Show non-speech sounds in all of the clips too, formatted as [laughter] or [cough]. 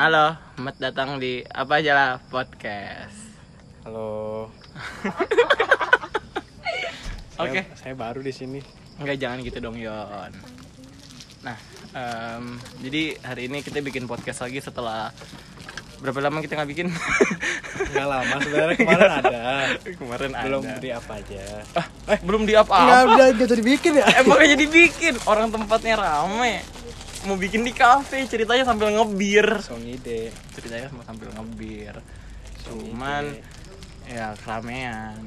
Halo, selamat datang di apa aja lah podcast. Halo. [laughs] Oke. Saya, saya baru di sini. Enggak jangan gitu dong Yon. Nah, em, jadi hari ini kita bikin podcast lagi setelah berapa lama kita nggak bikin? [laughs] Enggak lama sebenarnya kemarin ada. [laughs] Kemarin Belum ada. beri apa aja. Ah, eh belum di Enggak apa-apa. udah jadi bikin ya. Emang jadi bikin orang tempatnya rame. Mau bikin di kafe ceritanya sambil ngebir. Song ide. Ceritanya mau sambil ngebir. Song Cuman ide. ya keramaian.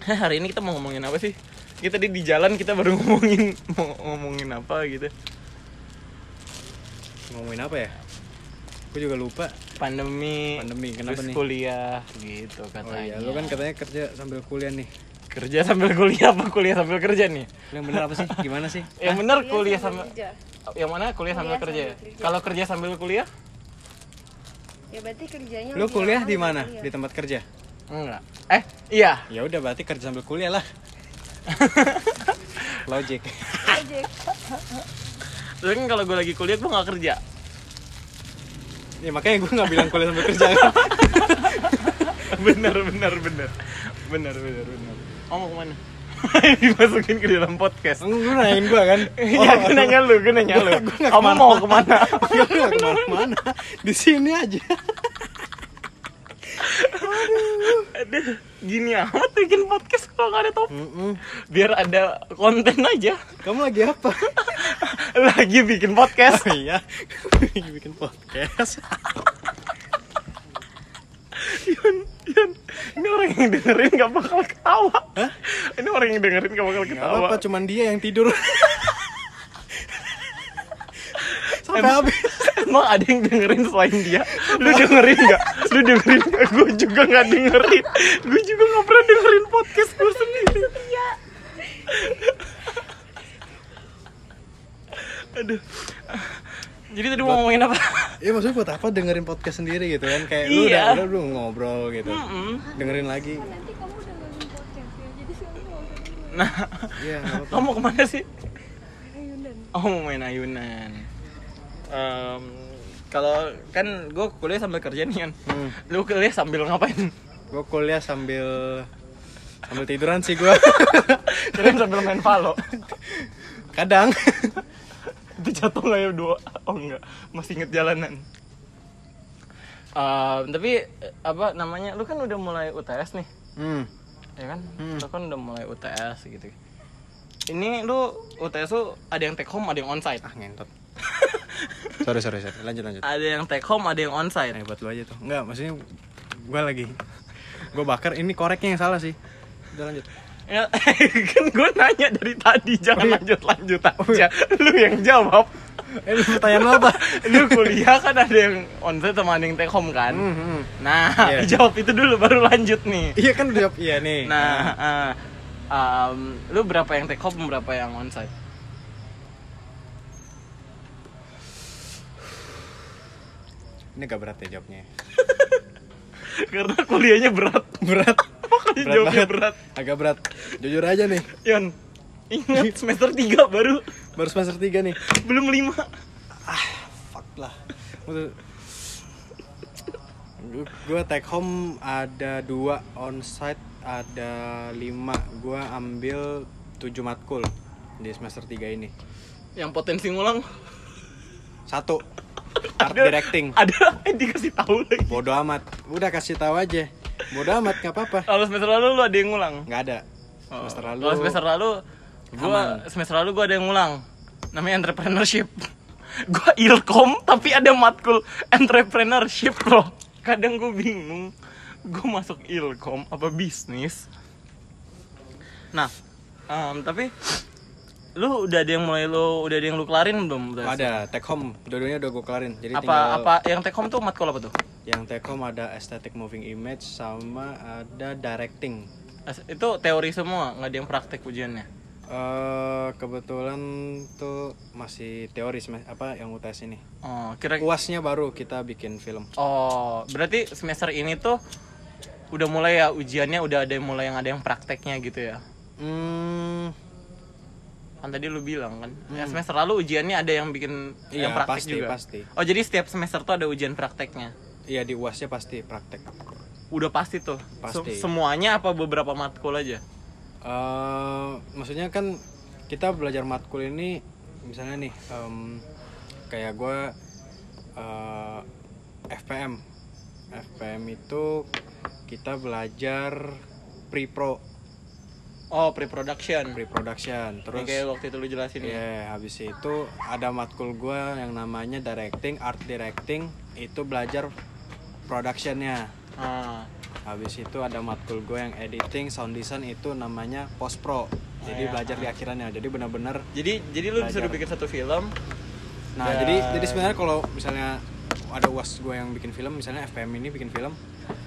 Hari ini kita mau ngomongin apa sih? Kita tadi di jalan kita baru [laughs] ngomongin mau ngomongin apa gitu. ngomongin apa ya? Aku juga lupa. Pandemi, Pandemi, kenapa terus nih? kuliah gitu Oh katanya. iya, lu kan katanya kerja sambil kuliah nih. Kerja sambil kuliah apa kuliah sambil kerja nih? Yang bener apa sih? Gimana sih? Yang benar kuliah sambil kerja. yang mana kuliah sambil Kuliah kerja? sambil kerja. Kalau kerja sambil kuliah? Ya berarti kerjanya Lu kuliah di mana? kuliah. Di tempat kerja? Enggak. Eh, iya. Ya udah berarti kerja sambil kuliah lah. [laughs] Logic. Ojek. Tapi kan kalau gue lagi kuliah gue nggak kerja. Ya makanya gue nggak bilang kuliah sambil kerja kan. [laughs] bener bener bener bener bener bener. Oh mau ke mana? [laughs] Dimasukin ke dalam podcast. Lu lu nanyain gue kan? [laughs] Iya, gue nanya lu, gue nanya lu. [laughs] Kamu ke mana. mau ke mana? Gue nggak ke mana-mana. Di sini aja. Aduh, gini amat bikin podcast kalau nggak ada topik. Biar ada konten aja. Kamu lagi apa? Lagi bikin podcast. Oh iya, lagi bikin podcast. Yun, Ini orang yang dengerin gak bakal ketawa. Hah? Ini orang yang dengerin gak bakal Gak ketawa. apa-apa, cuman dia yang tidur. Sampai Emang- habis. Emang ada yang dengerin selain dia? Lu dengerin gak? Lu dengerin gak? Gue juga gak dengerin. Gue juga gak pernah dengerin podcast gue sendiri. Aduh. Jadi tadi mau ngomongin apa? [laughs] Iya maksudnya buat apa dengerin podcast sendiri gitu kan? Kayak Iya. lu udah, udah lu ngobrol gitu. Mm-mm. Dengerin lagi. Nanti kamu udah ngomongin podcast ya. Jadi sekarang mau ngomongin Nah, Iya, kamu ke mana sih? ayunan. Oh mau main ayunan. Em, kalau kan gue kuliah sambil kerja nih kan. Hmm. Lu kuliah sambil ngapain? Gue kuliah sambil sambil tiduran sih gue. [laughs] Kirain sambil main Valo. Kadang. [laughs] jatuh nggak ya dua oh enggak masih inget jalanan Eh, tapi apa namanya lu kan udah mulai UTS nih Hmm. ya kan Hmm. lu kan udah mulai UTS gitu ini lu UTS tuh ada yang take home ada yang onsite Ah ngentot. [laughs] sorry sorry sorry. Lanjut lanjut. ada yang take home ada yang onsite Nah, buat lu aja tuh. Enggak, maksudnya gue lagi gue bakar ini koreknya yang salah sih. Udah lanjut. Ya, [laughs] kan gue nanya dari tadi jangan Oh, iya. lanjut lanjut aja [laughs] lu yang jawab Eh, lu pertanyaan lu apa? [laughs] lu kuliah kan ada yang onsite sama ada yang take home kan Hmm, hmm. nah Iya. jawab itu dulu baru lanjut nih Iya kan jawab iya nih. Nah, eh, um, lu berapa yang take home, berapa yang onsite? ini agak berat ya jawabnya. Karena kuliahnya berat. Berat. Makanya jawabnya berat. Agak berat. Jujur aja nih. Yon, ingat semester 3 baru Baru semester 3 nih. belum 5. Fuck lah. Gue take home ada dua onsite ada lima gue ambil 7 matkul di semester 3 ini Yang potensi ngulang satu [laughs] art Ada- directing ada eh dikasih tahu lagi. bodoh amat udah kasih tahu aja bodoh amat nggak apa-apa Kalau semester lalu lu ada yang ngulang. nggak ada Oh, semester lalu Kalau semester lalu gua Aman. semester lalu gua ada yang ngulang. Namanya entrepreneurship. [laughs] gua ilkom tapi ada matkul entrepreneurship loh. Kadang gua bingung. Gua masuk ilkom apa bisnis. Nah, em, tapi lu udah ada yang mulai lu udah ada yang lu kelarin belum? Udah ada take home dua-duanya udah gue kelarin jadi apa tinggal apa yang take home tuh matkul apa tuh? Yang take home ada aesthetic moving image sama ada directing Itu teori semua, nggak ada yang praktek ujiannya. eh kebetulan tuh masih teori apa yang UTS ini Oh, kira uasnya baru kita bikin film Oh, berarti semester ini tuh udah mulai ya ujiannya udah ada yang mulai yang ada yang prakteknya gitu ya. hmm, kan tadi lu bilang kan ya, semester lalu ujiannya ada yang bikin Hmm. Iya, yang praktek pasti, juga pasti. oh jadi setiap semester tuh ada ujian prakteknya Iya di uasnya pasti praktek. udah pasti tuh. Pasti. Se- semuanya apa beberapa matkul aja? Eh maksudnya kan kita belajar matkul ini misalnya nih em, kayak gue eh, FPM FPM itu kita belajar pre-pro. Oh pre-production. Pre-production Terus terus kayak waktu itu lu jelasin ya? Iya, habis itu ada matkul gue yang namanya directing, art directing, itu belajar productionnya. ah. Habis itu ada matkul gue yang editing, sound design itu namanya post pro. Jadi iya. belajar di akhirannya. Jadi benar-benar. jadi jadi lu Belajar. disuruh bikin satu film Nah, Dan- jadi jadi sebenarnya kalau misalnya ada uas gue yang bikin film, misalnya FPM ini bikin film,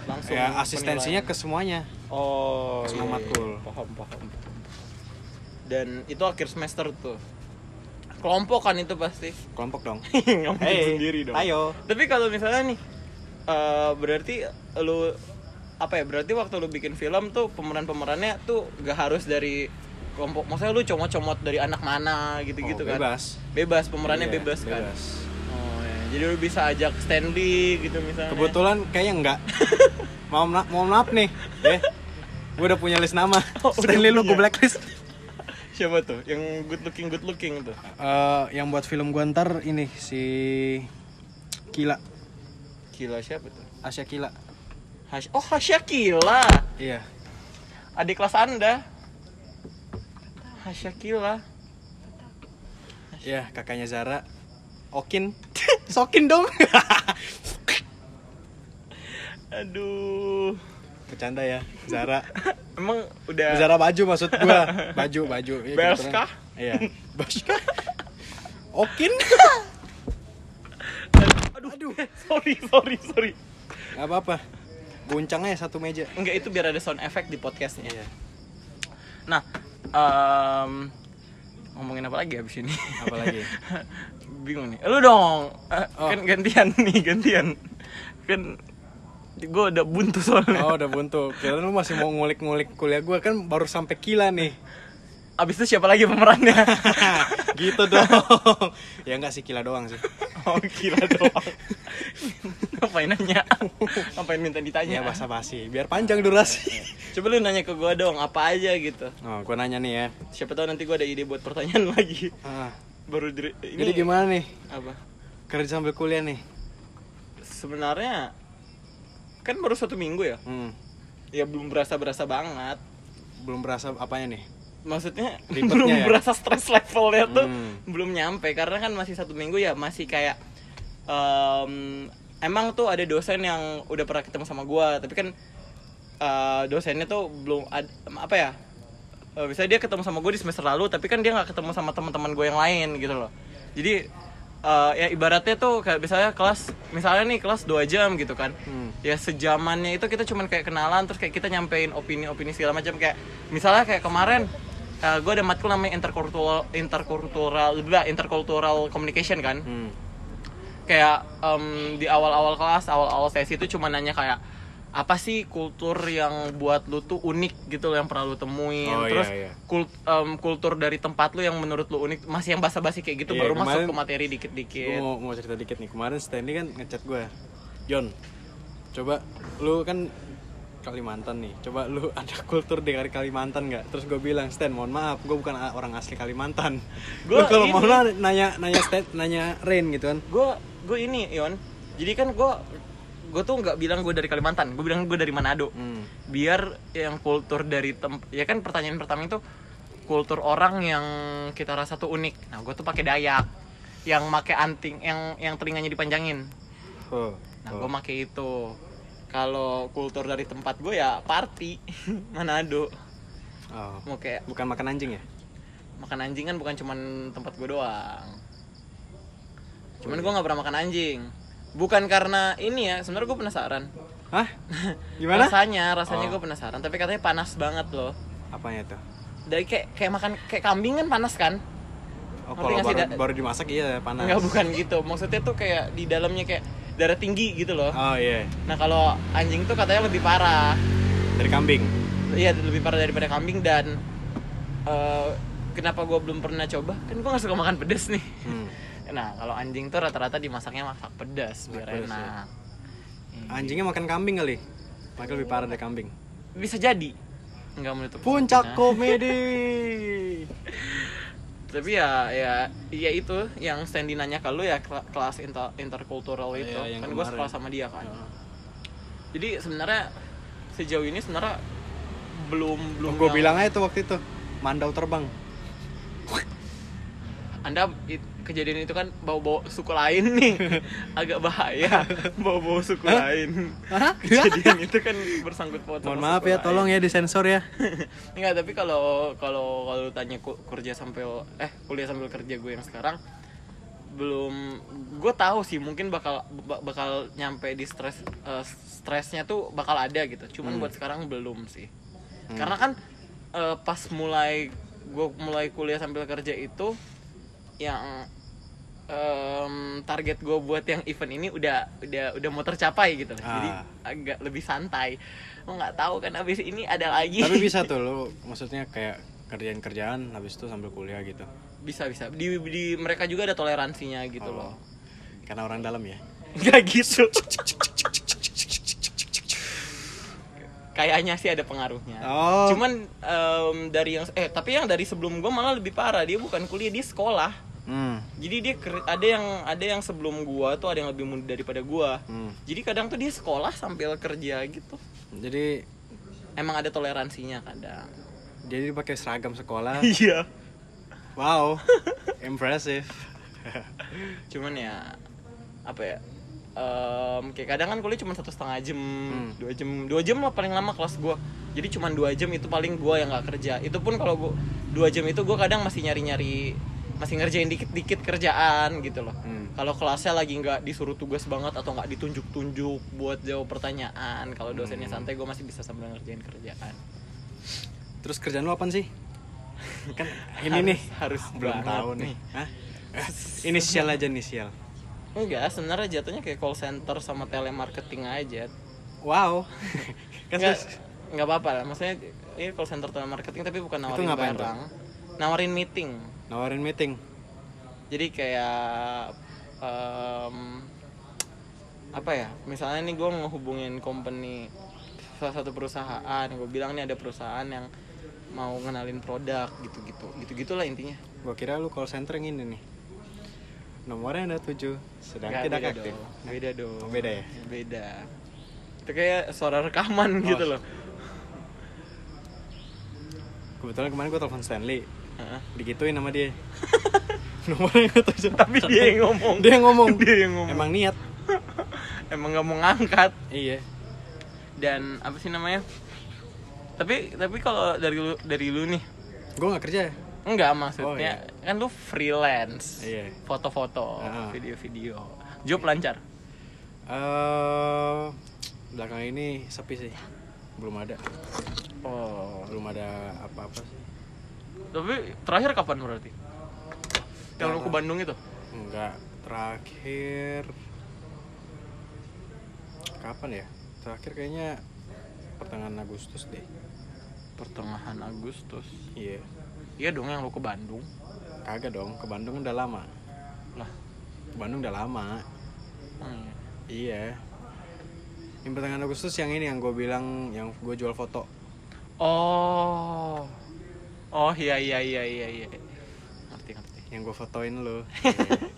langsung ya asistensinya penilaian. ke semuanya. oh ke semua iya, iya. matkul. paham paham dan itu akhir semester tuh kelompok kan itu pasti Kelompok dong. [laughs] Hey, sendiri dong ayo. tapi kalau misalnya nih eh, berarti lu apa ya berarti waktu lu bikin film tuh pemeran pemerannya tuh gak harus dari kelompok maksudnya lu comot-comot dari anak mana gitu-gitu Oh, kan bebas. bebas pemerannya Iya, bebas kan bebas. oh ya. jadi lu bisa ajak Stanley gitu misalnya Kebetulan kayaknya enggak. [laughs] mau ma- mohon maaf nih, ya. Gue udah punya list nama. [laughs] Oh, udah Stanley lu gue blacklist. [laughs] siapa tuh yang good looking good looking tuh Eh, yang buat film gua ntar ini si Kila, Gila siapa tuh Asia Kila. Hash oh Hasya Kila Iya. adik kelas anda Hasya Kila Iya, kakaknya Zara. Okin. [laughs] Sokin dong. [laughs] aduh Bercanda ya, Zara. [laughs] emang udah Zara baju maksud gua. Baju, baju. Iya, Berska? kebetulan. Iya. Berska. Okin. Aduh aduh [laughs] sorry sorry sorry Gak apa-apa. Guncangnya satu meja. enggak itu biar ada sound effect di podcastnya Iya. nah em, ngomongin apa lagi abis ini Apalagi? [laughs] bingung nih lu dong Eh, Oh. kan gantian [laughs] nih gantian kan gue udah buntu soalnya Oh, udah buntu. Kira lu masih mau ngulik-ngulik kuliah gua kan baru sampai Kila nih. Abis itu siapa lagi pemerannya [laughs] gitu dong. ya enggak sih Kila doang sih. [laughs] oh gila doang ngapain nanya ngapain minta ditanya Ya basa-basi, biar panjang durasi. coba lu nanya ke gue dong apa aja gitu Oh, gua nanya nih ya. siapa tahu nanti gue ada ide buat pertanyaan [laughs] lagi Ah, baru diri, ini jadi gimana nih? apa Kerja sambil kuliah nih. sebenarnya kan baru satu minggu ya Hmm. ya belum berasa berasa banget Belum berasa apanya nih? Maksudnya [laughs] belum ya? berasa stress levelnya tuh Hmm. belum nyampe karena kan masih satu minggu ya masih kayak em, emang tuh ada dosen yang udah pernah ketemu sama gua tapi kan eh, dosennya tuh belum ad- apa ya Eh, misalnya dia ketemu sama gue di semester lalu tapi kan dia nggak ketemu sama teman-teman gue yang lain gitu loh jadi eh, ya ibaratnya tuh kayak misalnya kelas misalnya nih kelas 2 jam gitu kan Hmm. ya sejamannya itu kita cuman kayak kenalan terus kayak kita nyampein opini-opini segala macam kayak misalnya kayak kemarin gue ada matkul namanya interkultural interkultural interkultural communication kan Hmm. kayak em, di awal-awal kelas awal-awal sesi itu cuma nanya kayak apa sih kultur yang buat lu tuh unik gitu loh yang pernah lu temuin Oh, terus iya, iya. kult- em, kultur dari tempat lu yang menurut lu unik masih yang basa-basi kayak gitu Iya, baru masuk kemarin- ke materi dikit-dikit mau, mau cerita dikit nih. Kemarin Stanley kan ngechat gue. John, coba lu kan Kalimantan nih. Coba lu [laughs] ada kultur di Kalimantan nggak? Terus gue bilang, Stan, mohon maaf, gue bukan orang asli Kalimantan. [laughs] Lu kalau mau na- nanya nanya Stan, nanya Rain gitu kan? gue gue ini Ion jadi kan gue gue tuh nggak bilang gue dari Kalimantan gue bilang gue dari Manado Hmm. biar yang kultur dari tem ya kan pertanyaan pertama itu kultur orang yang kita rasa tuh unik nah gue tuh pakai Dayak yang make anting yang yang telinganya dipanjangin Oh. nah gue make itu kalau kultur dari tempat gue ya party [laughs] Manado Oh. mau kayak Bukan makan anjing ya? makan anjing kan bukan cuman tempat gue doang cuman gue nggak pernah makan anjing bukan karena ini ya sebenarnya gue penasaran Hah? [laughs] Gimana? rasanya rasanya Oh. gue penasaran tapi katanya panas banget loh Apanya tuh? dari kayak kayak makan kayak kambing kan panas kan Oh, kalau baru, baru dimasak iya panas. Enggak bukan gitu maksudnya tuh kayak di dalamnya kayak darah tinggi gitu loh Oh iya, nah kalau anjing tuh katanya lebih parah dari kambing. iya lebih parah daripada kambing dan eh, kenapa gue belum pernah coba kan gue nggak suka makan pedas nih Hmm. [laughs] nah kalau anjing tuh rata-rata dimasaknya masak pedas biar pedas, ya. enak Anjingnya makan kambing kali. Makanya lebih parah dari kambing. bisa jadi nggak menutup Puncak komedi. [laughs] tapi ya ya ya itu yang Sandy nanya ke lu ya kela- kelas inter interkultural itu. Iya, yang kan gue sekolah sama dia kan. Jadi sebenarnya sejauh ini sebenarnya belum belum gue yang- bilang aja tuh waktu itu mandau terbang. anda it- kejadian itu kan bawa-bawa suku lain nih. [laughs] Agak bahaya. Bawa-bawa suku lain. [laughs] Kejadian itu kan bersangkut paut Mohon maaf ya, tolong ya disensor ya. [laughs] Enggak, tapi kalau kalau kalau tanya ku- kerja sambil eh kuliah sambil kerja gue yang sekarang belum gue tahu sih mungkin bakal ba- bakal nyampe di stres eh, stresnya tuh bakal ada gitu. Cuman buat sekarang belum sih. Karena kan eh, pas mulai gue mulai kuliah sambil kerja itu yang em, target gue buat yang event ini udah udah udah mau tercapai gitu jadi Ah. agak lebih santai lo nggak tahu kan abis ini ada lagi Tapi bisa [laughs] tuh lu maksudnya kayak kerjaan kerjaan habis itu sambil kuliah gitu. bisa bisa di, di mereka juga ada toleransinya gitu Oh. loh Karena orang dalam ya. nggak gitu kayaknya sih ada pengaruhnya Oh. cuman em, dari yang eh tapi yang dari sebelum gue malah lebih parah dia bukan kuliah dia sekolah Hmm. jadi dia ada yang ada yang sebelum gua tuh ada yang lebih muda daripada gua Hmm. jadi kadang tuh dia sekolah sambil kerja gitu Jadi emang ada toleransinya kadang jadi pakai seragam sekolah. [laughs] iya Wow. [laughs] Impressive. cuman ya apa ya em, kayak kadang kan kuliah cuma satu setengah jam dua jam dua jam lah paling lama kelas gua jadi cuma dua jam itu paling gua yang nggak kerja itu pun kalau gua dua jam itu gua kadang masih nyari nyari masih ngerjain dikit-dikit kerjaan gitu loh Hmm. kalau kelasnya lagi nggak disuruh tugas banget atau nggak ditunjuk-tunjuk buat jawab pertanyaan kalau dosennya santai gue masih bisa sambil ngerjain kerjaan Terus kerjaan lu apa sih? [laughs] Kan ini Harus- nih harus belum tahu nih. nih. Hah? [laughs] Inisial aja inisial. enggak sebenarnya jatuhnya kayak call center sama telemarketing aja Wow. [laughs] kan nggak apa-apa lah maksudnya ini call center telemarketing tapi bukan nawarin tuh? barang nawarin meeting nawarin meeting. jadi kayak em, apa ya misalnya nih gue ngehubungin company salah satu perusahaan gue bilang nih ada perusahaan yang mau ngenalin produk gitu gitu gitu gitulah intinya Gua kira lu call center yang ini nih. Nomornya ada 7, sedang Nggak, tidak beda aktif. dong. beda dong Oh, beda ya? beda itu kayak suara rekaman gitu loh Kebetulan kemarin gua telepon Stanley, Heeh. digituin sama dia. [laughs] Nomornya ada 7. tapi dia yang ngomong Dia yang ngomong. [laughs] dia yang ngomong Emang niat. [laughs] emang nggak mau ngangkat Iya. dan apa sih namanya tapi tapi kalau dari lu dari lu nih Gua nggak kerja. enggak Oh, maksudnya kan lu freelance Iya. foto-foto Ah. video-video job lancar Eh belakang ini sepi sih. Belum ada. oh Belum ada apa-apa sih. Tapi terakhir kapan berarti yang lu ke Bandung itu Enggak, terakhir kapan ya? Terakhir kayaknya pertengahan Agustus deh. pertengahan Agustus Iya. iya dong yang lu ke Bandung Kagak dong, ke Bandung udah lama. lah Ke Bandung udah lama. hmm. Iya. Yang pertengahan Agustus yang ini yang gue bilang yang gue jual foto. oh oh iya iya iya iya iya ngerti ngerti Yang gue fotoin lo.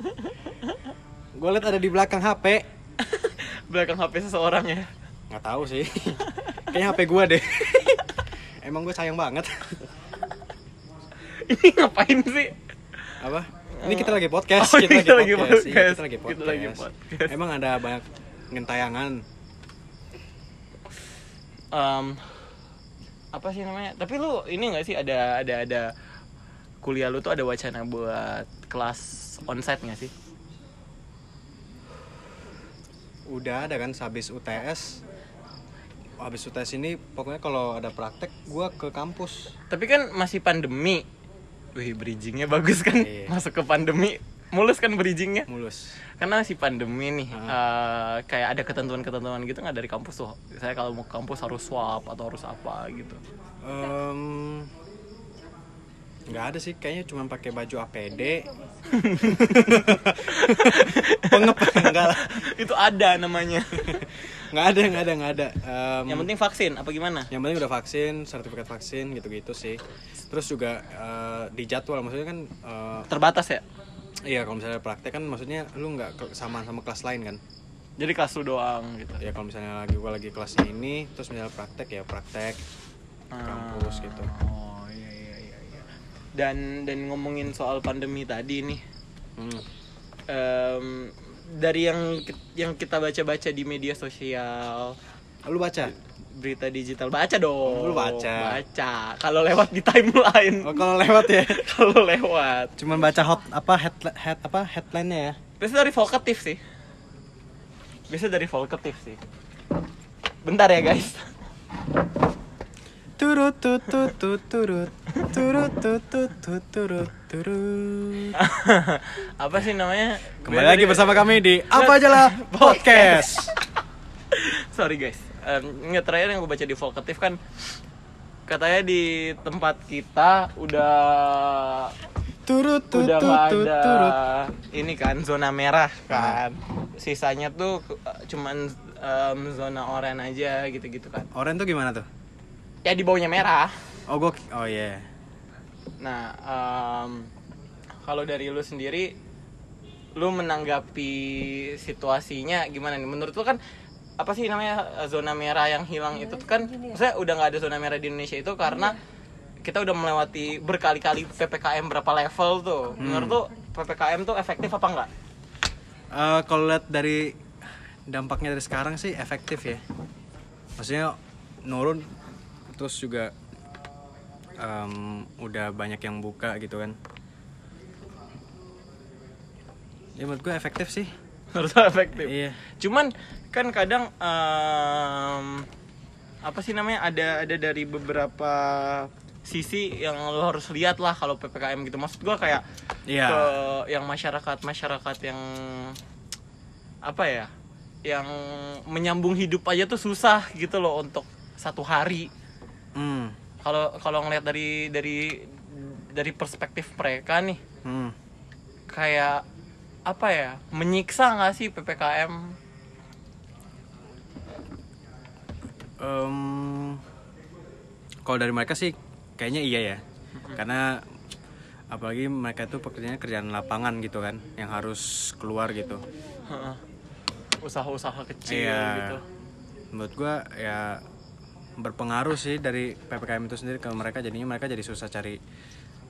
[laughs] gue liat ada di belakang HP. [laughs] belakang HP seseorang ya Nggak tahu sih. [laughs] Kayaknya HP gue deh. Emang gue sayang banget. ini ngapain sih apa ini kita lagi podcast Oh, kita, kita lagi podcast, Iya, podcast. kita lagi Kita podcast. lagi podcast. emang ada banyak ngentayangan Em, apa sih namanya? Tapi lu ini nggak sih ada ada ada kuliah lu tuh ada wacana buat kelas onsite nggak sih? Udah ada kan habis UTS habis UTS ini pokoknya kalau ada praktek gua ke kampus. Tapi kan masih pandemi. Wih bridgingnya bagus kan. Iya. masuk ke pandemi mulus kan bridgingnya? Mulus. Karena masih pandemi nih eh, kayak ada ketentuan-ketentuan gitu nggak dari kampus tuh? Saya kalau mau kampus harus swab atau harus apa gitu? Em, nggak ada sih kayaknya cuma pakai baju APD [laughs] pengep enggak lah. Itu ada namanya. nggak ada nggak ada nggak ada. Em, Yang penting vaksin apa gimana? yang penting udah vaksin sertifikat vaksin gitu-gitu sih. Terus juga eh, di jadwal maksudnya kan eh, Terbatas ya. Iya kalau misalnya praktek kan maksudnya lu nggak ke- sama sama kelas lain kan Jadi kelas lu doang gitu. ya kalau misalnya lagi gua lagi kelasnya ini terus misalnya praktek ya praktek ke kampus gitu Oh iya iya iya. iya. Dan dan ngomongin soal pandemi tadi nih. Hmm. em, dari yang yang kita baca-baca di media sosial lu baca berita digital. Baca dong. Lu baca. baca. Kalau lewat di timeline. Oh kalau lewat ya? [laughs] Kalau lewat. Cuman baca hot apa head, head apa headline-nya ya? Biasa dari vokatif sih. Biasa dari vokatif sih. Bentar ya guys. [laughs] Turut tut turut turut tut tut tut turut turut [laughs] apa sih namanya? Kembali lagi bersama kami di apa aja lah podcast. Sorry guys Nggak terakhir yang gue baca di vokatif kan katanya di tempat kita udah turut tut udah tut ada turut ini kan zona merah kan. Sisanya tuh cuman em, zona oranye aja gitu-gitu kan. Oren tuh gimana tuh? Ya di bawahnya merah. Oh gua oh iya. Nah em, kalau dari lu sendiri lu menanggapi situasinya gimana nih? Menurut lu kan apa sih namanya eh, zona merah yang hilang itu tuh kan saya udah nggak ada zona merah di Indonesia itu karena kita udah melewati berkali-kali ppkm berapa level tuh. Menurut lu ppkm tuh efektif apa enggak Eh, kalau lihat dari dampaknya dari sekarang sih efektif ya. Maksudnya nurun terus juga em, udah banyak yang buka gitu kan. Ya menurut gue efektif sih. [laughs] Menurut efektif. Iya. Cuman kan kadang em, apa sih namanya ada ada dari beberapa sisi yang lo harus lihat lah kalau ppkm gitu. Maksud gua kayak Iya. ke yang masyarakat masyarakat yang apa ya yang menyambung hidup aja tuh susah gitu loh untuk satu hari. Hmm. Kalau kalau ngelihat dari dari dari perspektif mereka nih hmm. kayak apa ya menyiksa nggak sih ppkm Em, kalau dari mereka sih kayaknya iya ya. Karena apalagi mereka tuh pekerjaannya kerjaan lapangan gitu kan yang harus keluar gitu. Usaha-usaha kecil Iya. gitu. Menurut gua ya berpengaruh sih dari ppkm itu sendiri ke mereka. Jadinya mereka jadi susah cari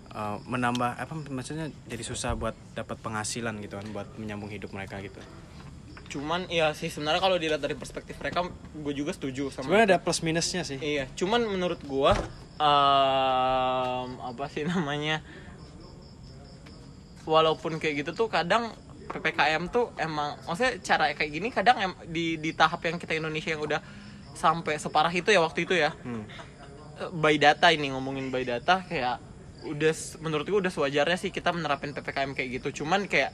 eh, menambah apa maksudnya jadi susah buat dapat penghasilan gitu kan buat menyambung hidup mereka gitu cuman iya sih sebenarnya kalau dilihat dari perspektif mereka gue juga setuju sama sebenarnya ada plus minusnya sih. Iya cuman menurut gua em, apa sih [laughs] namanya walaupun kayak gitu tuh kadang ppkm tuh emang maksudnya cara kayak gini kadang em, di di tahap yang kita Indonesia yang udah sampai separah itu ya waktu itu ya. Hmm. Eh, by data ini ngomongin by data kayak udah menurut gue udah sewajarnya sih kita menerapin ppkm kayak gitu. Cuman kayak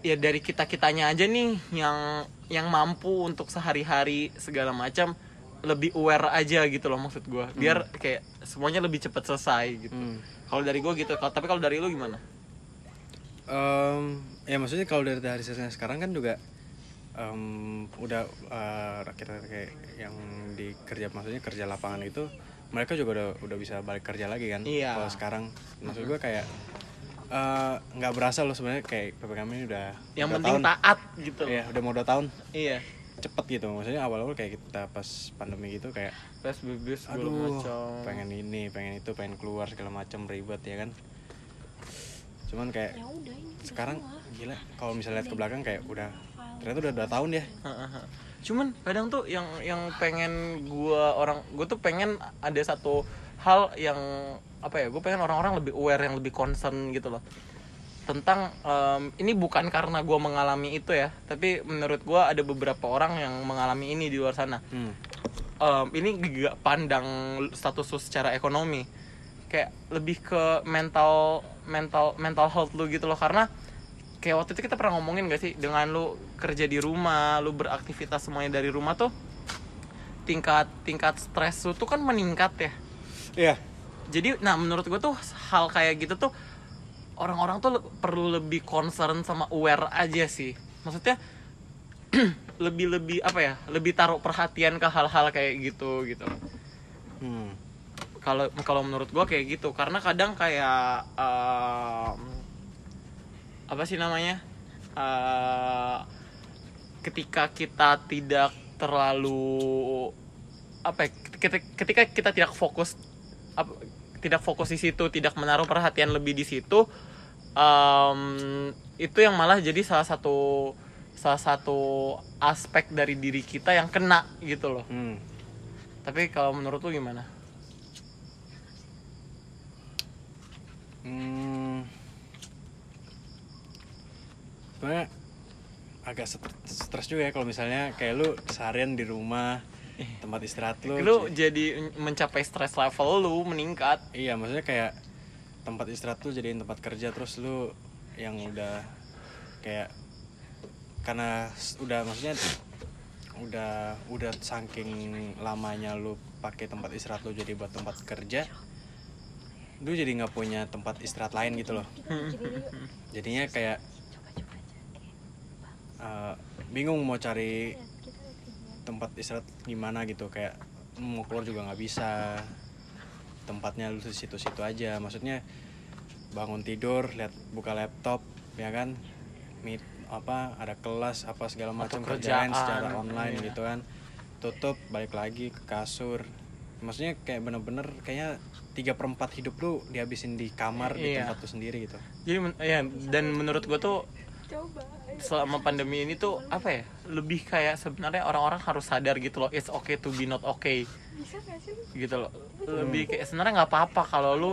ya dari kita kitanya aja nih yang yang mampu untuk sehari-hari segala macam lebih aware aja gitu loh maksud gue biar kayak semuanya lebih cepat selesai gitu. Hmm. kalau dari gue gitu tapi kalau dari lu gimana? Em, ya maksudnya kalau dari hari sisanya sekarang kan juga em, udah rakyat kayak yang di kerja maksudnya kerja lapangan itu mereka juga udah udah bisa balik kerja lagi kan? Iya. kalau sekarang maksud gue kayak eh, nggak berasa loh sebenarnya kayak ppkm ini udah yang penting tahun. taat gitu. Iya udah mau dua tahun. Iya. Cepet gitu maksudnya awal-awal kayak kita pas pandemi gitu kayak PSBB segala aduh macam. pengen ini pengen itu pengen keluar segala macam ribet ya kan? Cuman kayak ya udah ini sekarang gila kalau misalnya lihat ke belakang kayak udah ternyata udah dua tahun ya. Heeh. Cuman kadang tuh yang yang pengen gua orang gue tuh pengen ada satu hal yang apa ya gue pengen orang-orang lebih aware yang lebih concern gitu loh. Tentang em, ini bukan karena gua mengalami itu ya tapi menurut gua ada beberapa orang yang mengalami ini di luar sana. Hmm. Em, ini gak pandang status lu secara ekonomi. Kayak lebih ke mental mental mental health lu gitu loh karena kayak waktu itu kita pernah ngomongin gak sih dengan lu kerja di rumah lu beraktivitas semuanya dari rumah tuh tingkat tingkat stres lu tuh kan meningkat ya. Iya jadi nah menurut gue tuh hal kayak gitu tuh orang-orang tuh perlu lebih concern sama aware aja sih. Maksudnya [clears throat] lebih lebih apa ya lebih taruh perhatian ke hal-hal kayak gitu gitu. Hmm. kalau kalau menurut gua kayak gitu. Karena kadang kayak em, apa sih namanya Eh, ketika kita tidak terlalu apa ya, ketika, kita tidak fokus tidak fokus di situ tidak menaruh perhatian lebih di situ em, itu yang malah jadi salah satu salah satu aspek dari diri kita yang kena gitu loh Hmm. tapi kalau menurut lu gimana Hmm. Sebenarnya agak stres juga ya kalau misalnya kayak lu seharian di rumah tempat istirahat lu. lu jadi mencapai stress level lu meningkat. Iya, maksudnya kayak tempat istirahat lu jadiin tempat kerja terus lu yang udah kayak karena udah maksudnya udah udah saking lamanya lu pakai tempat istirahat lu jadi buat tempat kerja lu jadi nggak punya tempat istirahat lain gitu loh. Jadinya kayak eh, bingung mau cari tempat istirahat gimana gitu kayak mau keluar juga nggak bisa. Tempatnya lu di situ-situ aja maksudnya bangun tidur lihat buka laptop ya kan? Meet apa ada kelas apa segala macam kerjaan secara online iya. gitu kan. Tutup balik lagi ke kasur. Maksudnya kayak bener-bener kayaknya tiga perempat hidup lu dihabisin di kamar di Iya. tempat lu sendiri gitu. Jadi men- ya dan menurut gua tuh coba ayo. selama pandemi ini tuh apa ya lebih kayak sebenarnya orang-orang harus sadar gitu loh it's okay to be not okay. Bisa gak sih gitu loh. Lebih kayak sebenarnya nggak apa-apa kalau lu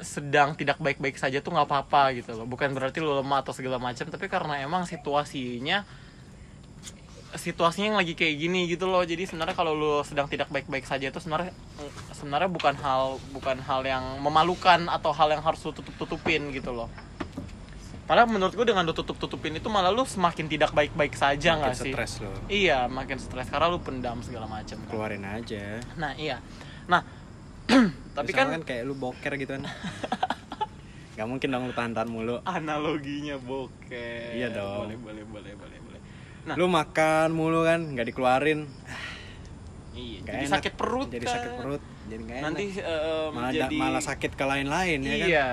sedang tidak baik-baik saja tuh nggak apa-apa gitu loh. Bukan berarti lu lemah atau segala macam tapi karena emang situasinya situasinya yang lagi kayak gini gitu loh. Jadi sebenarnya kalau lu sedang tidak baik-baik saja itu sebenarnya sebenarnya bukan hal bukan hal yang memalukan atau hal yang harus lu tutup-tutupin gitu loh Padahal menurut gue dengan lu tutup-tutupin itu malah lu semakin tidak baik-baik saja nggak sih? stres lo Iya, makin stres karena lu pendam segala macam. kan. keluarin aja Nah, iya. Nah, [clears throat] tapi Sama kan, kayak lu boker gitu kan [laughs] Gak mungkin dong lu tahan-tahan mulu analoginya bokeh. Iya dong. Boleh, boleh, boleh, boleh, boleh. Nah, Lu makan mulu kan, nggak dikeluarin iya, Nggak jadi enak. sakit perut Jadi kan. sakit perut, jadi nggak enak. Nanti eh, malah, jadi malah sakit ke lain-lain ya kan? Iya.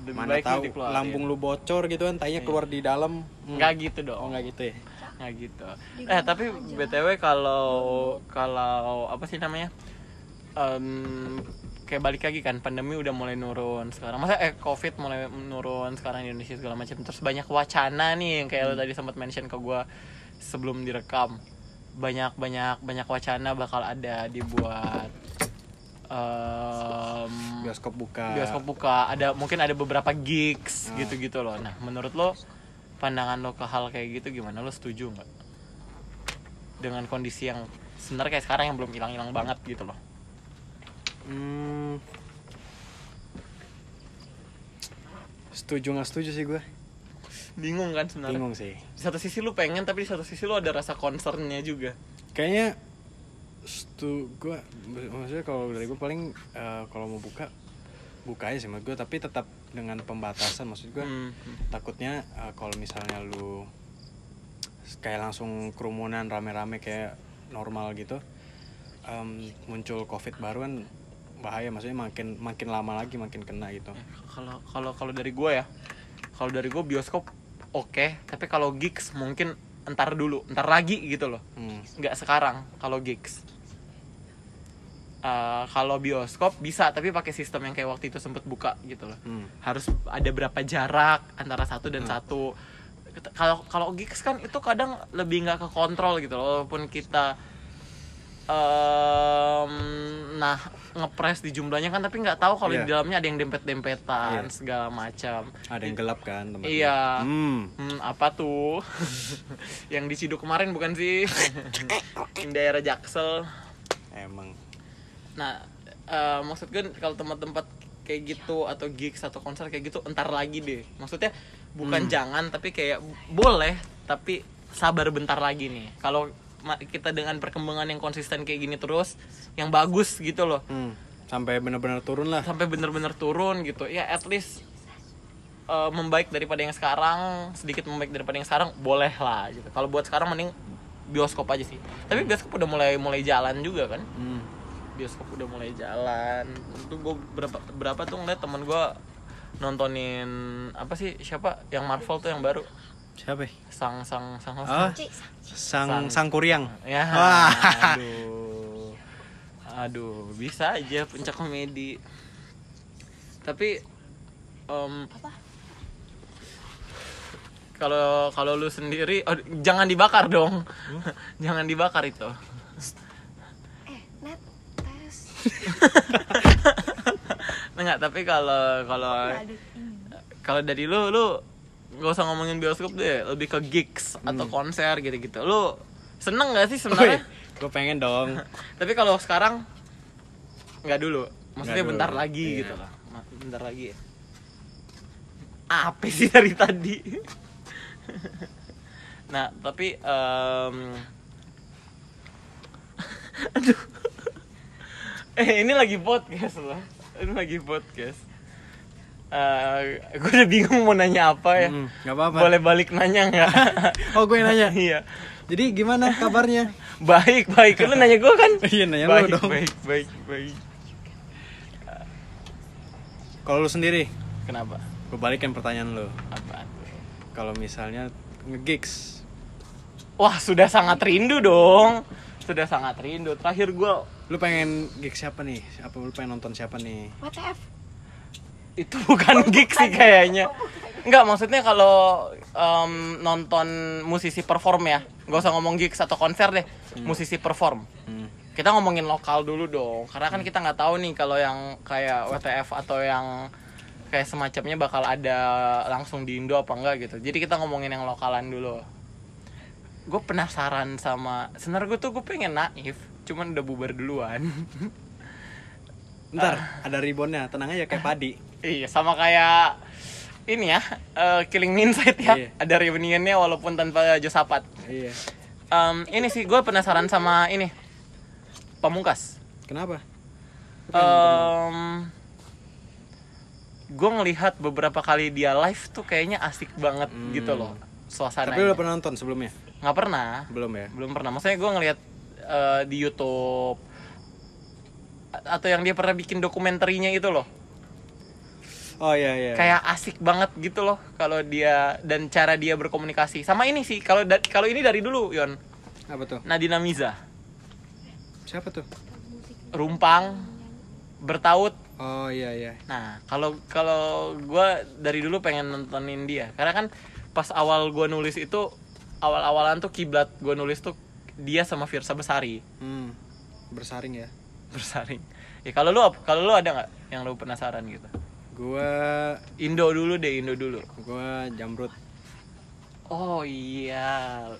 Lebih Mana baik tahu lambung lu bocor gitu kan, tainya keluar di dalam. Hmm. Nggak gitu dong. Oh nggak gitu ya? nggak gitu. Eh tapi btw kalau kalau apa sih namanya? Em, kayak balik lagi kan pandemi udah mulai nurun sekarang. Masa eh covid mulai menurun sekarang di Indonesia segala macam. Terus banyak wacana nih yang kayak lo tadi sempat mention ke gua sebelum direkam. Banyak banyak banyak wacana bakal ada dibuat em, Bioskop buka. bioskop buka. Ada mungkin ada beberapa gigs gitu gitu loh. Nah menurut lo pandangan lo ke hal kayak gitu gimana? Lo setuju nggak? Dengan kondisi yang sebenarnya kayak sekarang yang belum hilang-hilang banget gitu loh. Hmm. Setuju nggak setuju sih gue? bingung kan sebenarnya? Bingung sih. di satu sisi lu pengen tapi di satu sisi lu ada rasa concernnya juga. Kayaknya stu gue maksudnya kalau dari gue paling eh, kalau mau buka buka aja sih menurut gue tapi tetap dengan pembatasan. Maksud gue Hmm. takutnya eh, kalau misalnya lu kayak langsung kerumunan rame-rame kayak normal gitu em, muncul covid baru kan bahaya. Maksudnya makin makin lama lagi makin kena gitu. Eh, kalau kalau kalau dari gue ya kalau dari gue bioskop oke tapi kalau gigs mungkin entar dulu entar lagi gitu loh. Hmm. nggak sekarang kalau gigs. Eh, kalau bioskop bisa tapi pakai sistem yang kayak waktu itu sempet buka gitu loh. Hmm. harus ada berapa jarak antara satu dan satu. Kalau kalau gigs kan itu kadang lebih nggak ke kontrol gitu loh walaupun kita em, nah ngepres di jumlahnya kan tapi nggak tahu kalau Iya. di dalamnya ada yang dempet dempetan Iya. segala macam ada yang gelap kan tempatnya. Iya. hmm. Hmm, apa tuh? [laughs] yang di Ciduk kemarin bukan sih? [laughs] Yang daerah Jaksel. emang Nah, eh, maksud gue kalau tempat-tempat kayak gitu atau gigs atau konser kayak gitu entar lagi deh. Maksudnya bukan jangan tapi kayak boleh tapi sabar bentar lagi nih. Kalau kita dengan perkembangan yang konsisten kayak gini terus yang bagus gitu loh. hmm. sampai bener-bener turun lah. Sampai bener-bener turun gitu. Ya at least eh, membaik daripada yang sekarang sedikit membaik daripada yang sekarang boleh lah gitu. Kalau buat sekarang mending bioskop aja sih. Tapi bioskop udah mulai mulai jalan juga kan? Hmm. bioskop udah mulai jalan. Itu gue berapa berapa tuh ngeliat temen gue nontonin apa sih siapa? Yang Marvel tuh yang baru siapa? Ya? sang sang sang Ah, Cik, sang Sang- sang. kuryang. Ya. Wah. aduh. Aduh bisa aja puncak komedi. Tapi em, Apa? kalau kalau lu sendiri oh, jangan dibakar dong. [laughs] Jangan dibakar itu. Eh, net tes. [laughs] enggak tapi kalau kalau kalau dari lu lu nggak usah ngomongin bioskop deh lebih ke gigs atau konser gitu-gitu. Lu seneng gak sih sebenarnya? Gue pengen dong. [laughs] Tapi kalau sekarang nggak dulu. Maksudnya Nggak dulu, bentar lagi iya. gitu. Lah bentar lagi. Apa sih dari tadi? [laughs] Nah tapi em, [laughs] aduh. Eh ini lagi podcast loh. Ini lagi podcast Eh, gue udah bingung mau nanya apa ya. Hmm, nggak apa-apa. Boleh balik nanya nggak? [laughs] Oh gue nanya? Iya. Jadi gimana kabarnya? Baik baik. Lu nanya gue kan? [laughs] Iya, nanya lu baik, dong. baik baik baik. Kalau lu sendiri? Kenapa? Gue balikin pertanyaan lu. Apa kalau misalnya ngegigs. Wah sudah sangat rindu dong. Sudah sangat rindu. Terakhir gue lu pengen gigs siapa nih? Apa lu pengen nonton siapa nih? WTF? Itu bukan gig sih kayaknya. Enggak, maksudnya kalau em, nonton musisi perform ya. Gak usah ngomong gigs atau konser deh. Musisi perform. Hmm. Kita ngomongin lokal dulu dong. Karena kan kita nggak tahu nih kalau yang kayak WTF atau yang kayak semacamnya bakal ada langsung di Indo apa enggak gitu. Jadi kita ngomongin yang lokalan dulu. Gue penasaran sama Sebenarnya gue tuh gue pengen naif Cuman udah bubar duluan. Ntar [laughs] ada ribonnya tenang aja kayak [laughs] padi Iya, sama kayak ini ya, eh, Killing Me Inside ya. Iya. Ada reunionnya walaupun tanpa Josapat. iya Em, ini sih gue penasaran sama ini Pamungkas. kenapa gue ngelihat beberapa kali dia live tuh kayaknya asik banget Hmm. gitu loh suasananya. tapi udah pernah nonton sebelumnya Nggak pernah, belum ya belum pernah. Maksudnya gue ngelihat eh, di YouTube atau yang dia pernah bikin dokumenterinya itu loh. Oh iya iya. Kayak asik banget gitu loh kalau dia dan cara dia berkomunikasi. Sama ini sih kalau kalau ini dari dulu Yon. Apa tuh? Nadina Miza. Siapa tuh? Rumpang bertaut. Oh iya iya. Nah kalau kalau gue dari dulu pengen nontonin dia. Karena kan pas awal gue nulis itu awal-awalan tuh kiblat gue nulis tuh dia sama Virsa Besari. Hmm. bersaring ya? Bersaring. Ya kalau lu kalau lu ada nggak yang lu penasaran gitu gua Indo dulu deh Indo dulu gua jamrut oh iya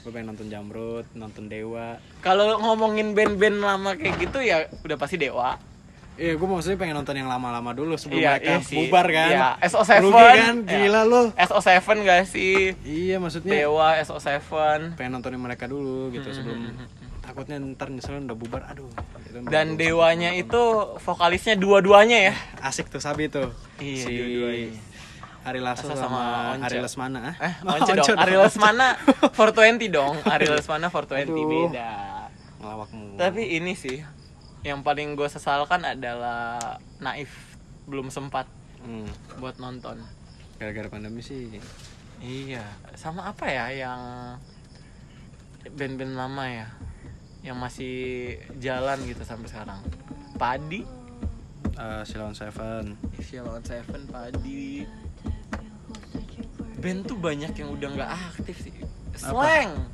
gua pengen nonton jamrut nonton dewa Kalau ngomongin band-band lama kayak gitu ya udah pasti Dewa. Iya, gue maksudnya pengen nonton yang lama-lama dulu sebelum Iya, mereka iya sih. bubar kan. Iya, SO7. Rugi kan, Iya. gila lu. SO7 gak sih? Iya, maksudnya Dewa, SO7. pengen nontonin mereka dulu gitu Hmm, sebelum takutnya ntar nyesel udah bubar. Aduh. gitu. Dan Dewanya itu vokalisnya dua-duanya ya. asik tuh Sabi tuh. Iya, si dua-duanya. Ari Lasso sama, sama. Ari Lesmana. ah? Eh, [laughs] Oh, Once dong. dong. Ari Lesmana 420 dong. Ari Lesmana 420 Aduh. beda. Ngelawakmu. Tapi ini sih yang paling gue sesalkan adalah Naif belum sempat Hmm, buat nonton. gara-gara pandemi sih. Iya, sama apa ya yang band-band lama ya yang masih jalan gitu sampai sekarang. Padi, Uh, Silon Seven. Shalom Seven, Padi. Band tuh banyak yang udah nggak aktif sih. Slang.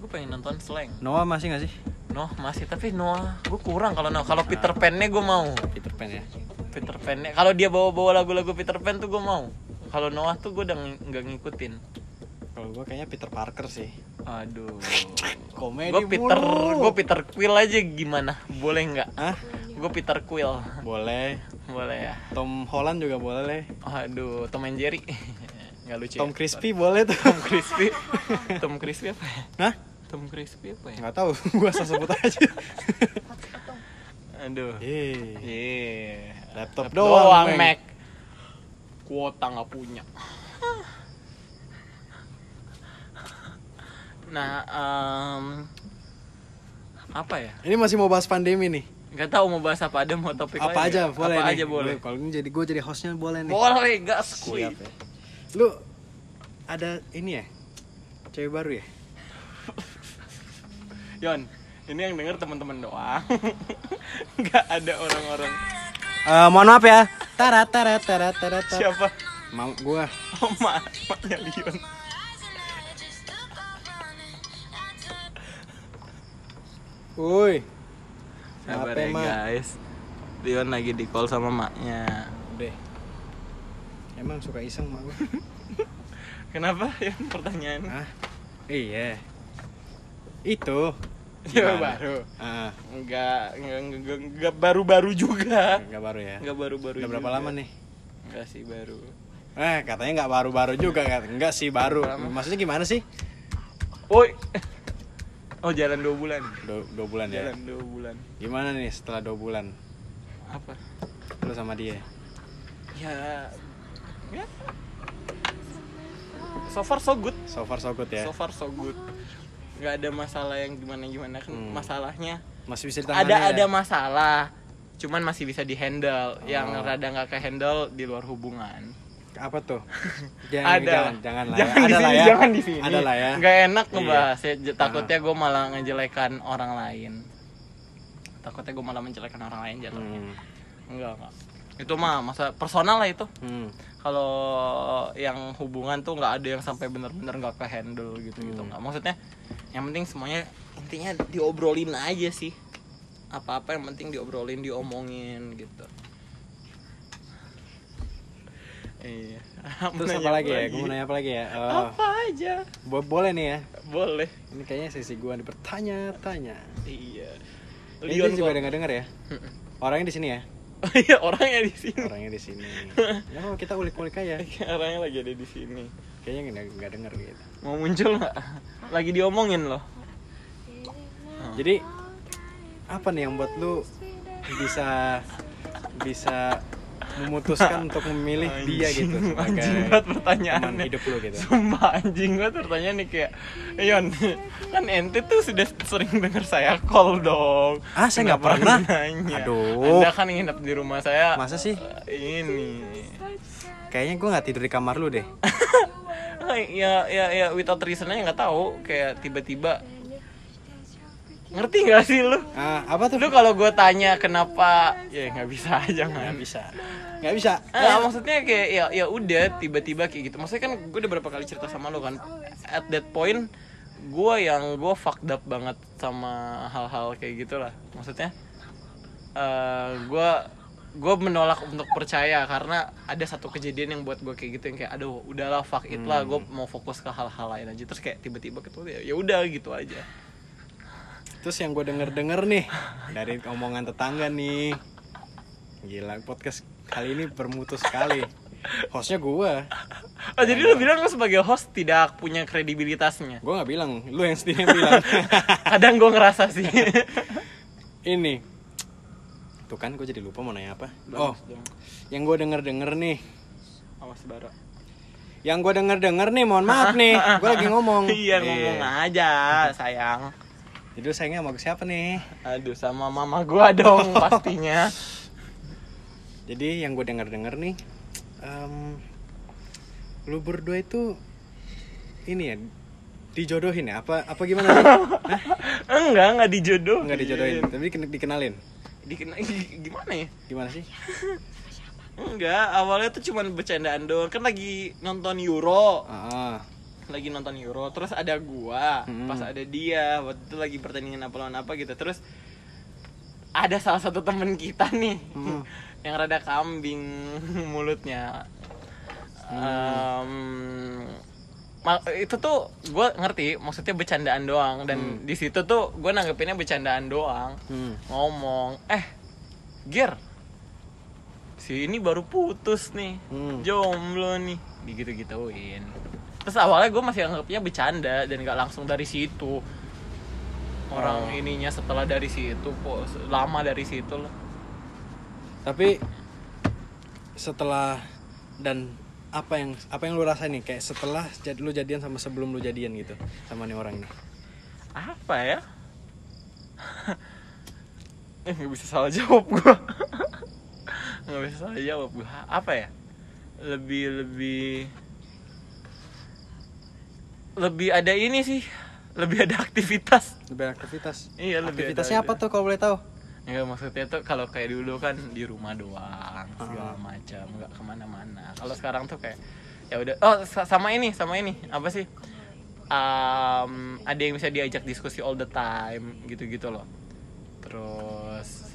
Gue pengen nonton Slang. Noah masih gak sih? Noh masih tapi Noah gue kurang kalau Noah. Kalau Peter Pan-nya gue mau. Peter Pan ya. Peter Pan-nya kalau dia bawa-bawa lagu-lagu Peter Pan tuh gue mau. Kalau Noah tuh gue udah ng- nggak ngikutin. Kalau gua kayaknya Peter Parker sih. Aduh. [laughs] Komedi Gue Peter, gue Peter Quill aja gimana? Boleh nggak? Hah? Gue Peter Quill, Boleh. boleh ya. Tom Holland juga boleh. Aduh, Tom and Jerry, [laughs] nggak lucu. Tom ya? Crispy boleh tuh. Tom Crispy, [laughs] Tom Crispy apa ya? Hah? Tom Crispy apa ya? Nggak tahu, [laughs] gua asal sebut aja. Aduh. Yeay. Iya. Laptop doang, doang, Mac. Mac. Kuota nggak punya. Nah, em, apa ya? Ini masih mau bahas pandemi nih. Nggak tahu mau bahas apa ada mau topik apa aja nggak? boleh Apa nih. aja boleh. Kalau ini jadi gue jadi hostnya boleh nih. Boleh, gas Siap kuy. ya. Lu ada ini ya? Cewek baru ya? [laughs] Yon, ini yang denger teman-teman doang. [laughs] Nggak ada orang-orang. Eh, mohon maaf ya. Tarat tarat tarat tarat. Siapa? Mau gua. Oh, mak, maknya Lion. Woi. Sabar ya guys. Lion lagi di call sama maknya. Udah. Emang suka iseng mak. [laughs] Kenapa ya pertanyaan? Hah? Iya. Itu. Ya baru. Ah, Enggak, enggak, enggak, enggak baru-baru juga. enggak baru ya. Enggak baru-baru Udah berapa juga. lama nih? Enggak sih baru. Eh, katanya nggak baru-baru juga kan? Enggak sih baru. Maksudnya gimana sih? Woi. Oh, jalan dua bulan. Dua, dua bulan ya. Jalan dua bulan. Gimana nih setelah dua bulan? Apa? Lu sama dia? Ya, ya. So far so good. So far so good ya. So far so good. Nggak ada masalah yang gimana-gimana kan Hmm. masalahnya. Masih bisa ditangani Ada ya? ada masalah. Cuman masih bisa dihandle. Yang Oh. rada nggak ke handle di luar hubungan. Apa tuh? [laughs] Jangan, ada jangan, jangan lah. jangan ya. di Ada lah sini ya. jangan di sini Ada lah ya. nggak enak Iya. ngebahas ya. J- takutnya gue malah ngejelekan orang lain takutnya gue malah menjelekan orang lain jatuhnya Hmm. enggak enggak itu mah masa personal lah itu Hmm. kalau yang hubungan tuh nggak ada yang sampai bener-bener nggak ke handle gitu gitu Hmm. nggak maksudnya yang penting semuanya intinya diobrolin aja sih apa-apa yang penting diobrolin diomongin gitu iya Terus apa lagi ya? Gue mau nanya apa lagi ya? Oh, apa aja bo- boleh nih ya. boleh Ini kayaknya sesi gue dipertanya-tanya. iya Ini Leon dia juga denger denger ya. Orangnya di sini ya. [laughs] iya orangnya di sini Orangnya di sini. [laughs] Ya oh, kita ulik-ulik aja. orangnya lagi ada di sini Kayaknya nggak nggak denger gitu. mau muncul nggak lagi diomongin loh Jadi apa nih yang buat lu bisa bisa memutuskan [laughs] untuk memilih dia gitu Anjing, sebagai anjing banget pertanyaannya hidup lu gitu. Sumpah anjing banget pertanyaan nih kayak Yon, kan ente tuh sudah sering dengar saya call dong Ah, saya nggak pernah. nanya? Aduh. Anda kan nginep di rumah saya Masa sih? Ini Kayaknya gue nggak tidur di kamar lu deh. Ya, ya, ya, without reason aja nggak tahu Kayak tiba-tiba Ngerti gak sih lu? Ah, apa tuh? Lu kalau gue tanya kenapa Ya nggak bisa [laughs] aja nggak bisa. Nggak bisa. Ah, maksudnya kayak ya ya udah tiba-tiba kayak gitu. Maksudnya kan gue udah berapa kali cerita sama lo kan. At that point gue yang gue fucked up banget sama hal-hal kayak gitulah. Maksudnya eh gue gue menolak untuk percaya karena ada satu kejadian yang buat gue kayak gitu yang kayak aduh udahlah fuck it lah gue mau fokus ke hal-hal lain aja terus kayak tiba-tiba ketemu ya ya udah gitu aja Terus yang gue denger-denger nih dari omongan tetangga nih. Gila, podcast kali ini bermutu sekali. Hostnya gue. oh jadi lu bilang lu sebagai host tidak punya kredibilitasnya Gue nggak bilang, lu yang sendiri bilang. [laughs] kadang gue ngerasa sih ini. Tuh kan gue jadi lupa mau nanya apa. Oh, Bagus dong. yang gue denger-denger nih. awas bara Yang gue denger-denger nih, mohon [laughs] maaf nih. Gue lagi ngomong. iya ngomong aja sayang Jadi lu sayangnya sama siapa nih? aduh sama mama gua dong [laughs] pastinya Jadi yang gue denger-denger nih, em, lu berdua itu ini ya dijodohin ya? Apa apa gimana sih? Hah? [laughs] enggak enggak dijodoh Nggak dijodohin, tapi diken- dikenalin. Dikena, gimana ya Gimana sih? enggak awalnya tuh cuman bercandaan doang kan lagi nonton Euro Ah, lagi nonton Euro terus ada gua Hmm. pas ada dia waktu itu lagi pertandingan apa lawan apa gitu terus ada salah satu temen kita nih Hmm. [laughs] yang rada kambing [laughs] mulutnya Em, ma- itu tuh gue ngerti maksudnya bercandaan doang dan di situ tuh gue nanggepinnya bercandaan doang hmm. ngomong eh Gir si ini baru putus nih Hmm. jomblo nih digitu gituin terus awalnya gue masih anggapnya bercanda dan gak langsung dari situ. Orang Oh. ininya setelah dari situ kok lama dari situ loh Tapi setelah dan apa yang apa yang lu rasain nih? Kayak setelah jadi lu jadian sama sebelum lu jadian gitu sama nih orang nih. apa ya? [laughs] Eh nggak bisa salah jawab gua. [laughs] Nggak bisa salah jawab gua. Apa ya? Lebih lebih lebih ada ini sih. Lebih ada aktivitas. Lebih aktivitas. Iya, lebih Aktivitasnya ada- apa tuh kalau boleh tahu? Enggak maksudnya tuh kalau kayak dulu kan di rumah doang segala macam nggak ke mana-mana. Kalau sekarang tuh kayak ya udah oh sa- sama ini sama ini. Apa sih? Am, ada yang bisa diajak diskusi all the time gitu-gitu loh. Terus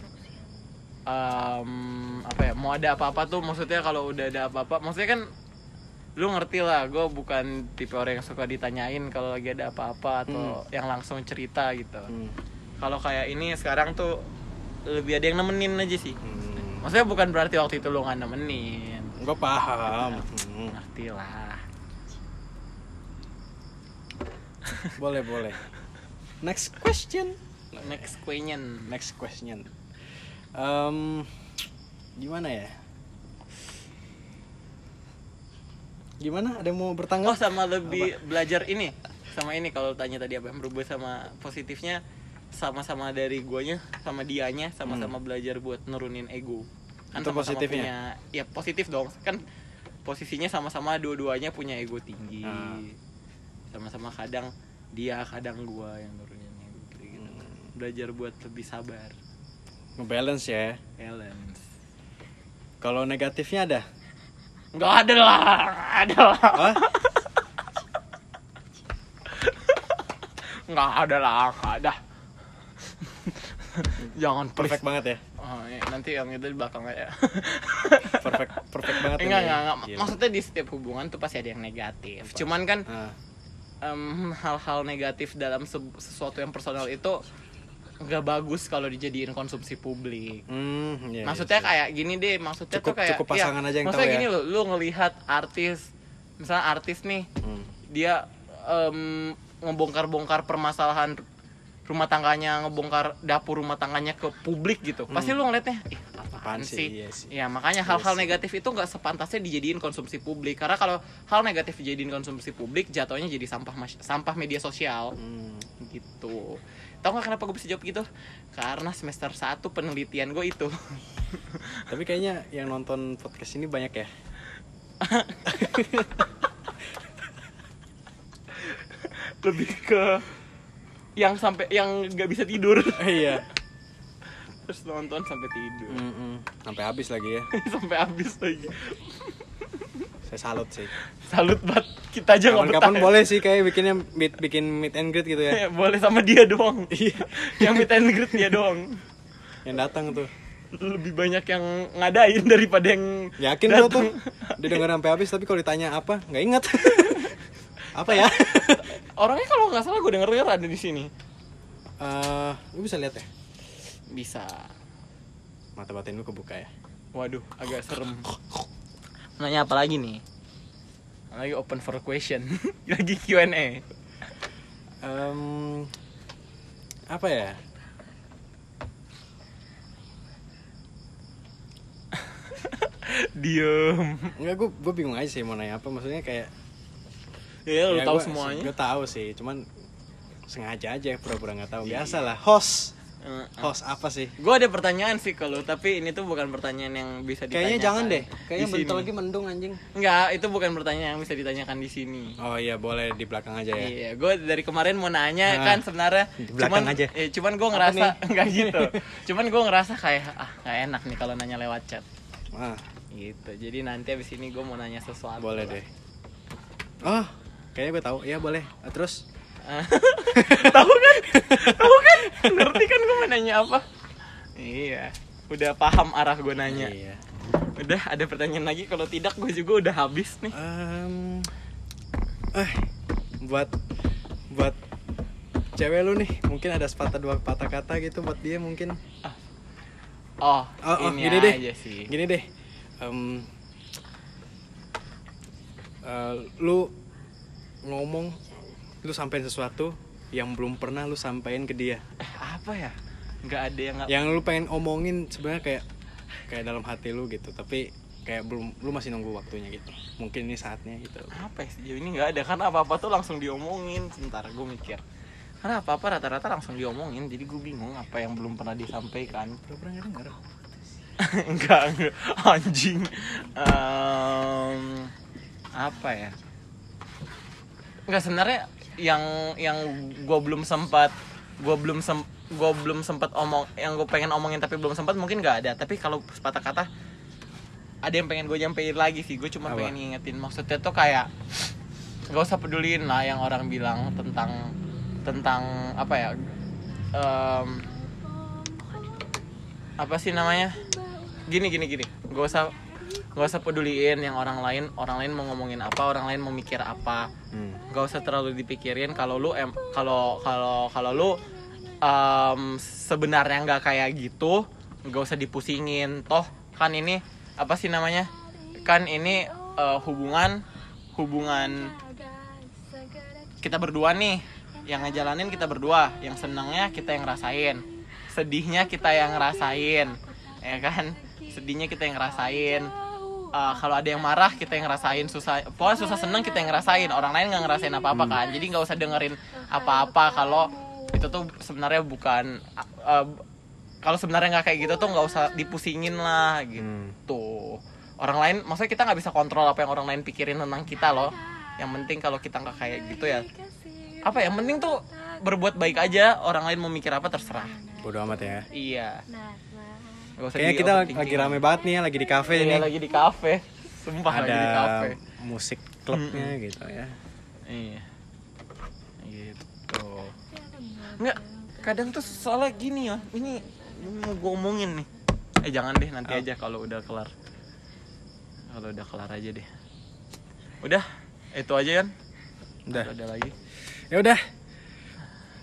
am, apa ya mau ada apa-apa tuh maksudnya kalau udah ada apa-apa maksudnya kan lu ngerti lah gue bukan tipe orang yang suka ditanyain kalau lagi ada apa-apa atau yang langsung cerita gitu Hmm. kalau kayak ini sekarang tuh lebih ada yang nemenin aja sih Hmm. maksudnya bukan berarti waktu itu lu nggak nemenin Gue paham. Hmm. ngerti lah Boleh boleh. Next question. next question Next question. Em, gimana ya? Gimana? Ada yang mau oh bertanggal? sama lebih belajar ini sama ini kalau tanya tadi apa yang berubah sama positifnya sama-sama dari guanya sama dianya sama-sama belajar buat nurunin ego kan Itu sama-sama positifnya? punya ya positif dong kan posisinya sama-sama dua-duanya punya ego tinggi Ah. sama-sama kadang dia kadang gua yang nurunin ego gitu, -gitu. belajar buat lebih sabar Ngebalance ya. balance Kalau negatifnya ada? Nggak ada lah ada lah. Hah? nggak ada lah nggak ada. Jangan Perfect please. banget ya. Oh, iya, nanti yang itu di belakang aja Perfect perfect banget enggak enggak enggak. Gila. maksudnya di setiap hubungan tuh pasti ada yang negatif. Cuman kan Ah, em, hal-hal negatif dalam se- sesuatu yang personal itu nggak bagus kalau dijadiin konsumsi publik hmm, iya, maksudnya iya, kayak gini deh maksudnya Cukup- tuh kayak cukup pasangan aja yang maksudnya tahu ya. gini loh lu ngelihat artis misalnya artis nih Hmm. dia em, ngebongkar-bongkar permasalahan rumah tangganya ngebongkar dapur rumah tangganya ke publik gitu pasti lu ngeliatnya ih apaan, Apaan sih? sih, Iya sih. ya makanya Iya hal-hal sih. negatif itu nggak sepantasnya dijadiin konsumsi publik karena kalau hal negatif dijadiin konsumsi publik jatuhnya jadi sampah sampah media sosial Hmm. gitu tau nggak kenapa gue bisa jawab gitu karena semester 1 penelitian gue itu [laughs] Tapi kayaknya yang nonton podcast ini banyak ya. [laughs] lebih ke yang sampai yang nggak bisa tidur iya. terus nonton sampai tidur Mm-mm. Sampai habis lagi ya. [laughs] sampai habis lagi Saya salut sih. salut banget kita aja nggak betah ya. boleh sih kayak bikinnya meet, bikin meet and greet gitu ya. Eh, [laughs] boleh sama dia doang Iya. yang meet and greet dia doang Yang datang tuh. lebih banyak yang ngadain daripada yang Yakin lo tuh. Dia denger sampai habis tapi kalau ditanya apa nggak ingat. [laughs] apa ya? orangnya kalau nggak salah gue denger denger ada di sini Eh, lu bisa lihat ya. bisa Mata batin lu kebuka ya. waduh agak serem nanya apa lagi nih lagi open for question [laughs] lagi Q&A Em, apa ya? [laughs] diem Enggak, gue gue bingung aja sih mau nanya apa. Maksudnya kayak ya lu ya tahu gua- semuanya Gue tahu sih, cuman sengaja aja pura-pura nggak tahu. Iya. Biasalah, host. Eh, Host apa sih? gue ada pertanyaan sih kalau tapi ini tuh bukan pertanyaan yang bisa ditanyakan Kayaknya jangan deh. di Kayaknya bentar lagi mendung anjing. Enggak, itu bukan pertanyaan yang bisa ditanyakan di sini. Oh iya, boleh di belakang aja ya. Iya, gue dari kemarin mau nanya Nah, kan sebenarnya di belakang cuman, aja. eh, cuman gue ngerasa [laughs] enggak gitu. [laughs] cuman gue ngerasa kayak ah nggak enak nih kalau nanya lewat chat. Ah, Gitu. Jadi nanti abis ini gue mau nanya sesuatu. boleh lah. deh. Oh, kayaknya gue tahu. Iya, boleh. Terus [laughs] Tahu kan? Tahu kan? Ngerti kan gue mau nanya apa? Iya. Udah paham arah gue nanya. Iya. Udah ada pertanyaan lagi kalau tidak gue juga udah habis nih. Em, eh, buat buat cewek lu nih, mungkin ada sepatah dua patah kata gitu buat dia mungkin. Oh, Oh, oh, ini gini deh. sih. Gini deh. Em, eh, lu ngomong lu sampein sesuatu yang belum pernah lu sampein ke dia. Eh, apa ya? Nggak ada yang nggak. Yang lu pengen omongin sebenarnya kayak kayak dalam hati lu gitu tapi kayak belum lu masih nunggu waktunya gitu. Mungkin ini saatnya gitu. Apa ya? Sejauh ini nggak ada karena apa apa tuh langsung diomongin. Sebentar gue mikir. Karena apa apa rata-rata langsung diomongin jadi gue bingung apa yang belum pernah disampaikan. Pura-pura nggak denger enggak [laughs] enggak anjing. Em, apa ya? Enggak sebenarnya yang yang gue belum sempat gue belum sem gue belum sempat omong yang gue pengen omongin tapi belum sempat mungkin nggak ada. Tapi kalau sepatah kata ada yang pengen gue nyampein lagi sih. Gue cuma Apa? pengen ngingetin. Maksudnya tuh kayak gak usah peduliin lah yang orang bilang tentang tentang apa ya em, apa sih namanya? Gini gini gini. Gak usah gak usah peduliin yang orang lain orang lain mau ngomongin apa orang lain mau mikir apa. Hmm. gak usah terlalu dipikirin kalau lu em kalau kalau kalau lu em, sebenarnya nggak kayak gitu gak usah dipusingin. Toh kan ini apa sih namanya? Kan ini eh, hubungan hubungan kita berdua nih. Yang ngejalanin kita berdua yang senangnya kita yang ngerasain. Sedihnya kita yang ngerasain ya kan sedihnya kita yang ngerasain. Eh, kalau ada yang marah kita yang ngerasain. Susah pokoknya susah seneng kita yang ngerasain. Orang lain nggak ngerasain apa apa kan. Jadi nggak usah dengerin apa-apa kalau itu tuh sebenarnya bukan eh, kalau sebenarnya nggak kayak gitu tuh nggak usah dipusingin lah gitu. Orang lain maksudnya kita nggak bisa kontrol apa yang orang lain pikirin tentang kita loh. Yang penting kalau kita nggak kayak gitu ya apa ya yang penting tuh berbuat baik aja. Orang lain mau mikir apa terserah. Bodo amat ya. Iya. Nah, kayaknya kita lagi rame banget nih ya lagi di Iya, ini lagi di kafe sumpah ada lagi di kafe musik klubnya gitu ya. Iya. Gitu. Nggak kadang tuh soalnya gini ya ini, ini mau gue omongin nih. Eh jangan deh nanti Oh. aja kalau udah kelar. Kalau udah kelar aja deh. Udah itu aja kan udah. Ada lagi. Ya udah.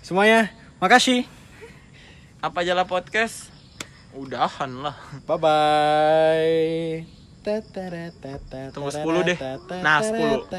Semuanya makasih. Apa aja lah podcast udahan lah bye bye Tunggu 10 deh. Nah, 10.